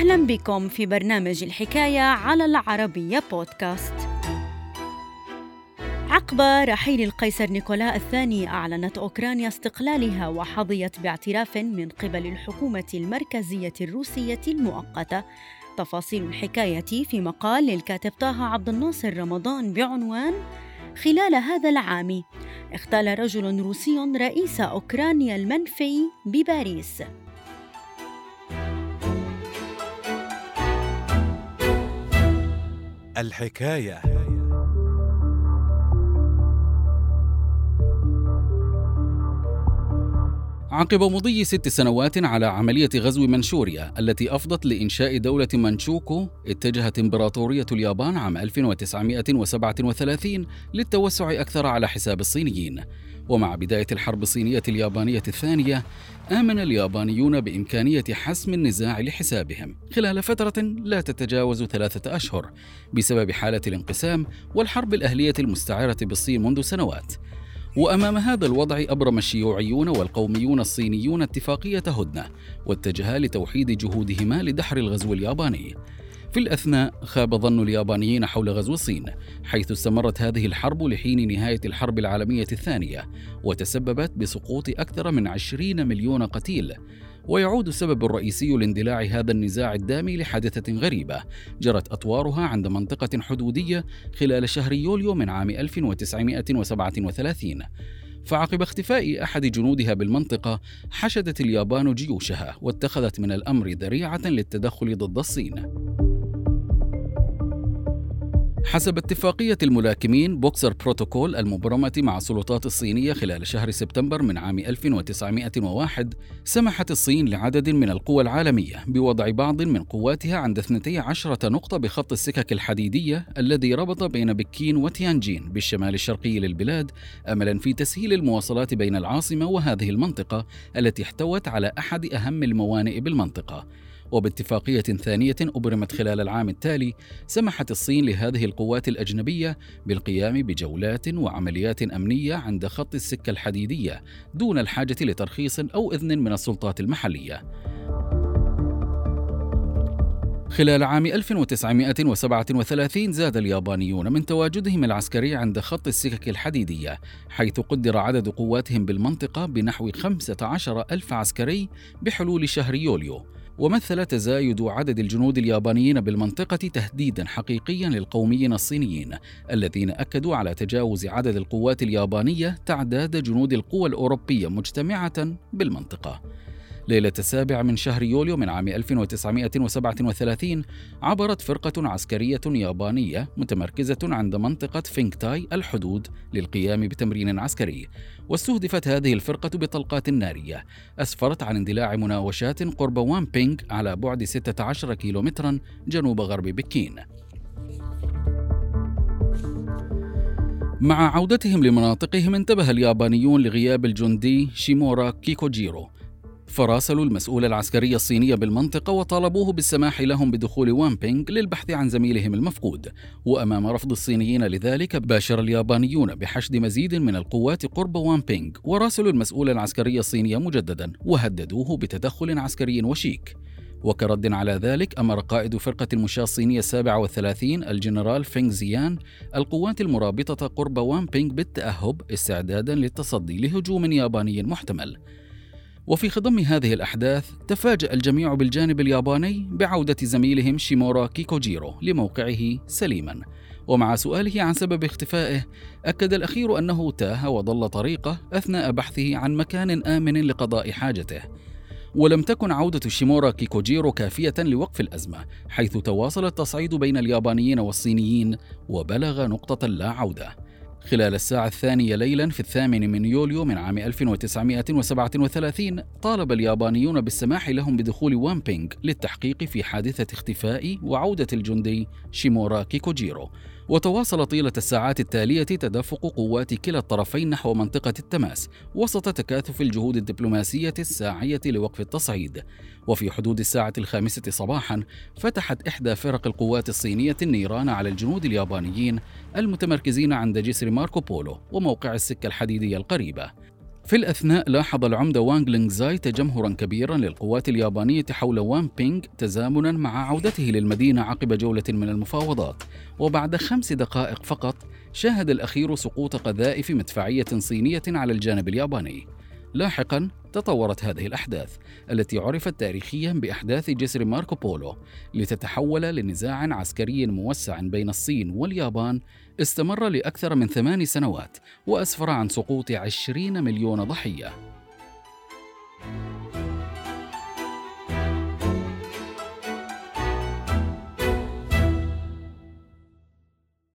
أهلا بكم في برنامج الحكاية على العربية بودكاست. عقب رحيل القيصر نيكولا الثاني أعلنت أوكرانيا استقلالها وحظيت باعتراف من قبل الحكومة المركزية الروسية المؤقتة. تفاصيل الحكاية في مقال للكاتب طه عبد الناصر رمضان بعنوان خلال هذا العام اختال رجل روسي رئيس أوكرانيا المنفي بباريس الحكاية. عقب مضي ست سنوات على عملية غزو منشوريا التي أفضت لإنشاء دولة منشوكو اتجهت إمبراطورية اليابان عام 1937 للتوسع أكثر على حساب الصينيين. ومع بداية الحرب الصينية اليابانية الثانية آمن اليابانيون بإمكانية حسم النزاع لحسابهم. خلال فترة لا تتجاوز ثلاثة أشهر بسبب حالة الانقسام والحرب الأهلية المستعرة بالصين منذ سنوات. وأمام هذا الوضع أبرم الشيوعيون والقوميون الصينيون اتفاقية هدنة واتجها لتوحيد جهودهما لدحر الغزو الياباني. في الأثناء خاب ظن اليابانيين حول غزو الصين حيث استمرت هذه الحرب لحين نهاية الحرب العالمية الثانية وتسببت بسقوط أكثر من عشرين مليون قتيل. ويعود السبب الرئيسي لاندلاع هذا النزاع الدامي لحادثة غريبة جرت أطوارها عند منطقة حدودية خلال شهر يوليو من عام 1937 فعقب اختفاء أحد جنودها بالمنطقة حشدت اليابان جيوشها واتخذت من الأمر ذريعة للتدخل ضد الصين. حسب اتفاقية الملاكمين بوكسر بروتوكول المبرمة مع السلطات الصينية خلال شهر سبتمبر من عام 1901 سمحت الصين لعدد من القوى العالمية بوضع بعض من قواتها عند 12 نقطة بخط السكك الحديدية الذي ربط بين بكين وتيانجين بالشمال الشرقي للبلاد أملا في تسهيل المواصلات بين العاصمة وهذه المنطقة التي احتوت على أحد أهم الموانئ بالمنطقة. وباتفاقية ثانية أبرمت خلال العام التالي سمحت الصين لهذه القوات الأجنبية بالقيام بجولات وعمليات أمنية عند خط السكة الحديدية دون الحاجة لترخيص أو إذن من السلطات المحلية. خلال عام 1937 زاد اليابانيون من تواجدهم العسكري عند خط السكك الحديدية حيث قدر عدد قواتهم بالمنطقة بنحو 15 ألف عسكري بحلول شهر يوليو ومثل تزايد عدد الجنود اليابانيين بالمنطقة تهديدا حقيقيا للقوميين الصينيين الذين أكدوا على تجاوز عدد القوات اليابانية تعداد جنود القوى الأوروبية مجتمعة بالمنطقة. ليلة السابع من شهر يوليو من عام 1937 عبرت فرقة عسكرية يابانية متمركزة عند منطقة فينكتاي الحدود للقيام بتمرين عسكري واستهدفت هذه الفرقة بطلقات نارية. أسفرت عن اندلاع مناوشات قرب وان بينغ على بعد 16 كيلومترا جنوب غرب بكين. مع عودتهم لمناطقهم انتبه اليابانيون لغياب الجندي شيمورا كيكوجيرو فراسلوا المسؤول العسكري الصيني بالمنطقة وطالبوه بالسماح لهم بدخول وامبينغ للبحث عن زميلهم المفقود. وأمام رفض الصينيين لذلك باشر اليابانيون بحشد مزيد من القوات قرب وامبينغ وراسلوا المسؤول العسكري الصيني مجددا وهددوه بتدخل عسكري وشيك. وكرد على ذلك أمر قائد فرقة المشاة الصينية السابعة والثلاثين الجنرال فينغ زيان القوات المرابطة قرب وامبينغ بالتأهب استعدادا للتصدي لهجوم ياباني محتمل. وفي خضم هذه الأحداث تفاجأ الجميع بالجانب الياباني بعودة زميلهم شيمورا كيكوجيرو لموقعه سليما. ومع سؤاله عن سبب اختفائه أكد الأخير أنه تاه وضل طريقه أثناء بحثه عن مكان آمن لقضاء حاجته. ولم تكن عودة شيمورا كيكوجيرو كافية لوقف الأزمة حيث تواصل التصعيد بين اليابانيين والصينيين وبلغ نقطة لا عودة. خلال الساعة الثانية ليلا في الثامن من يوليو من عام 1937 طالب اليابانيون بالسماح لهم بدخول وامبينغ للتحقيق في حادثة اختفاء وعودة الجندي شيمورا كيكوجيرو. وتواصل طيلة الساعات التالية تدفق قوات كلا الطرفين نحو منطقة التماس وسط تكاثف الجهود الدبلوماسية الساعية لوقف التصعيد. وفي حدود الساعة الخامسة صباحا فتحت إحدى فرق القوات الصينية النيران على الجنود اليابانيين المتمركزين عند جسر ماركو بولو وموقع السكة الحديدية القريبة. في الأثناء لاحظ العمدة وانغ لينغزاي تجمهرا كبيرا للقوات اليابانية حول وان بينغ تزامنا مع عودته للمدينة عقب جولة من المفاوضات. وبعد خمس دقائق فقط شاهد الأخير سقوط قذائف مدفعية صينية على الجانب الياباني. لاحقا تطورت هذه الأحداث التي عرفت تاريخيا بأحداث جسر ماركو بولو لتتحول لنزاع عسكري موسع بين الصين واليابان استمر لأكثر من ثمان سنوات وأسفر عن سقوط عشرين مليون ضحية.